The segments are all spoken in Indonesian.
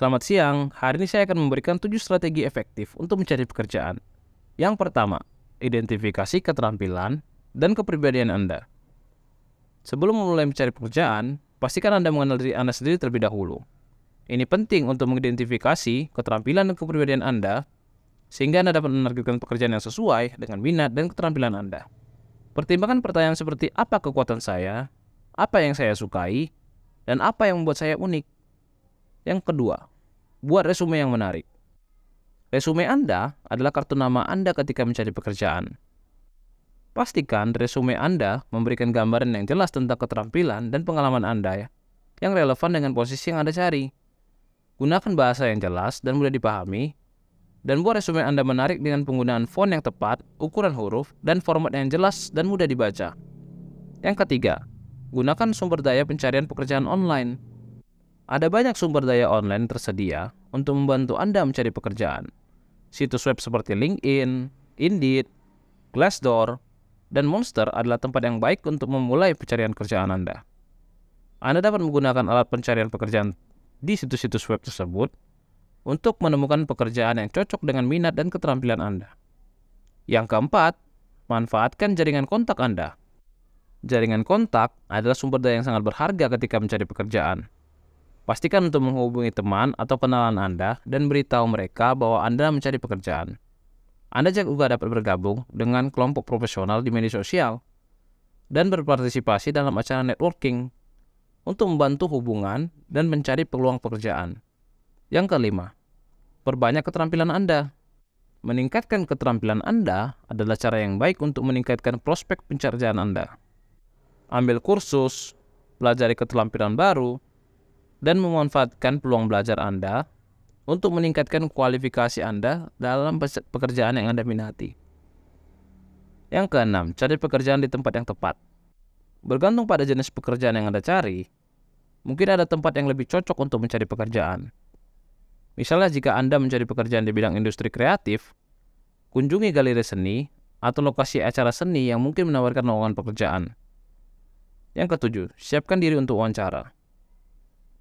Selamat siang, hari ini saya akan memberikan 7 strategi efektif untuk mencari pekerjaan. Yang pertama, identifikasi keterampilan dan kepribadian Anda. Sebelum memulai mencari pekerjaan, pastikan Anda mengenal diri Anda sendiri terlebih dahulu. Ini penting untuk mengidentifikasi keterampilan dan kepribadian Anda, sehingga Anda dapat menargetkan pekerjaan yang sesuai dengan minat dan keterampilan Anda. Pertimbangkan pertanyaan seperti apa kekuatan saya, apa yang saya sukai, dan apa yang membuat saya unik. Yang kedua, buat resume yang menarik. Resume Anda adalah kartu nama Anda ketika mencari pekerjaan. Pastikan resume Anda memberikan gambaran yang jelas tentang keterampilan dan pengalaman Anda ya, yang relevan dengan posisi yang Anda cari. Gunakan bahasa yang jelas dan mudah dipahami, dan buat resume Anda menarik dengan penggunaan font yang tepat, ukuran huruf, dan format yang jelas dan mudah dibaca. Yang ketiga, gunakan sumber daya pencarian pekerjaan online. Ada banyak sumber daya online tersedia untuk membantu Anda mencari pekerjaan. Situs web seperti LinkedIn, Indeed, Glassdoor, dan Monster adalah tempat yang baik untuk memulai pencarian pekerjaan Anda. Anda dapat menggunakan alat pencarian pekerjaan di situs-situs web tersebut untuk menemukan pekerjaan yang cocok dengan minat dan keterampilan Anda. Yang keempat, manfaatkan jaringan kontak Anda. Jaringan kontak adalah sumber daya yang sangat berharga ketika mencari pekerjaan. Pastikan untuk menghubungi teman atau kenalan Anda dan beritahu mereka bahwa Anda mencari pekerjaan. Anda juga dapat bergabung dengan kelompok profesional di media sosial dan berpartisipasi dalam acara networking untuk membantu hubungan dan mencari peluang pekerjaan. Yang kelima, perbanyak keterampilan Anda. Meningkatkan keterampilan Anda adalah cara yang baik untuk meningkatkan prospek pencarian Anda. Ambil kursus, pelajari keterampilan baru, dan memanfaatkan peluang belajar Anda untuk meningkatkan kualifikasi Anda dalam pekerjaan yang Anda minati. Yang keenam, cari pekerjaan di tempat yang tepat. Bergantung pada jenis pekerjaan yang Anda cari, mungkin ada tempat yang lebih cocok untuk mencari pekerjaan. Misalnya jika Anda mencari pekerjaan di bidang industri kreatif, kunjungi galeri seni atau lokasi acara seni yang mungkin menawarkan lowongan pekerjaan. Yang ketujuh, siapkan diri untuk wawancara.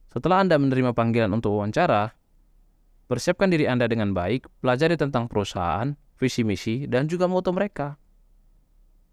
Setelah Anda menerima panggilan untuk wawancara, persiapkan diri Anda dengan baik, pelajari tentang perusahaan, visi misi, dan juga moto mereka.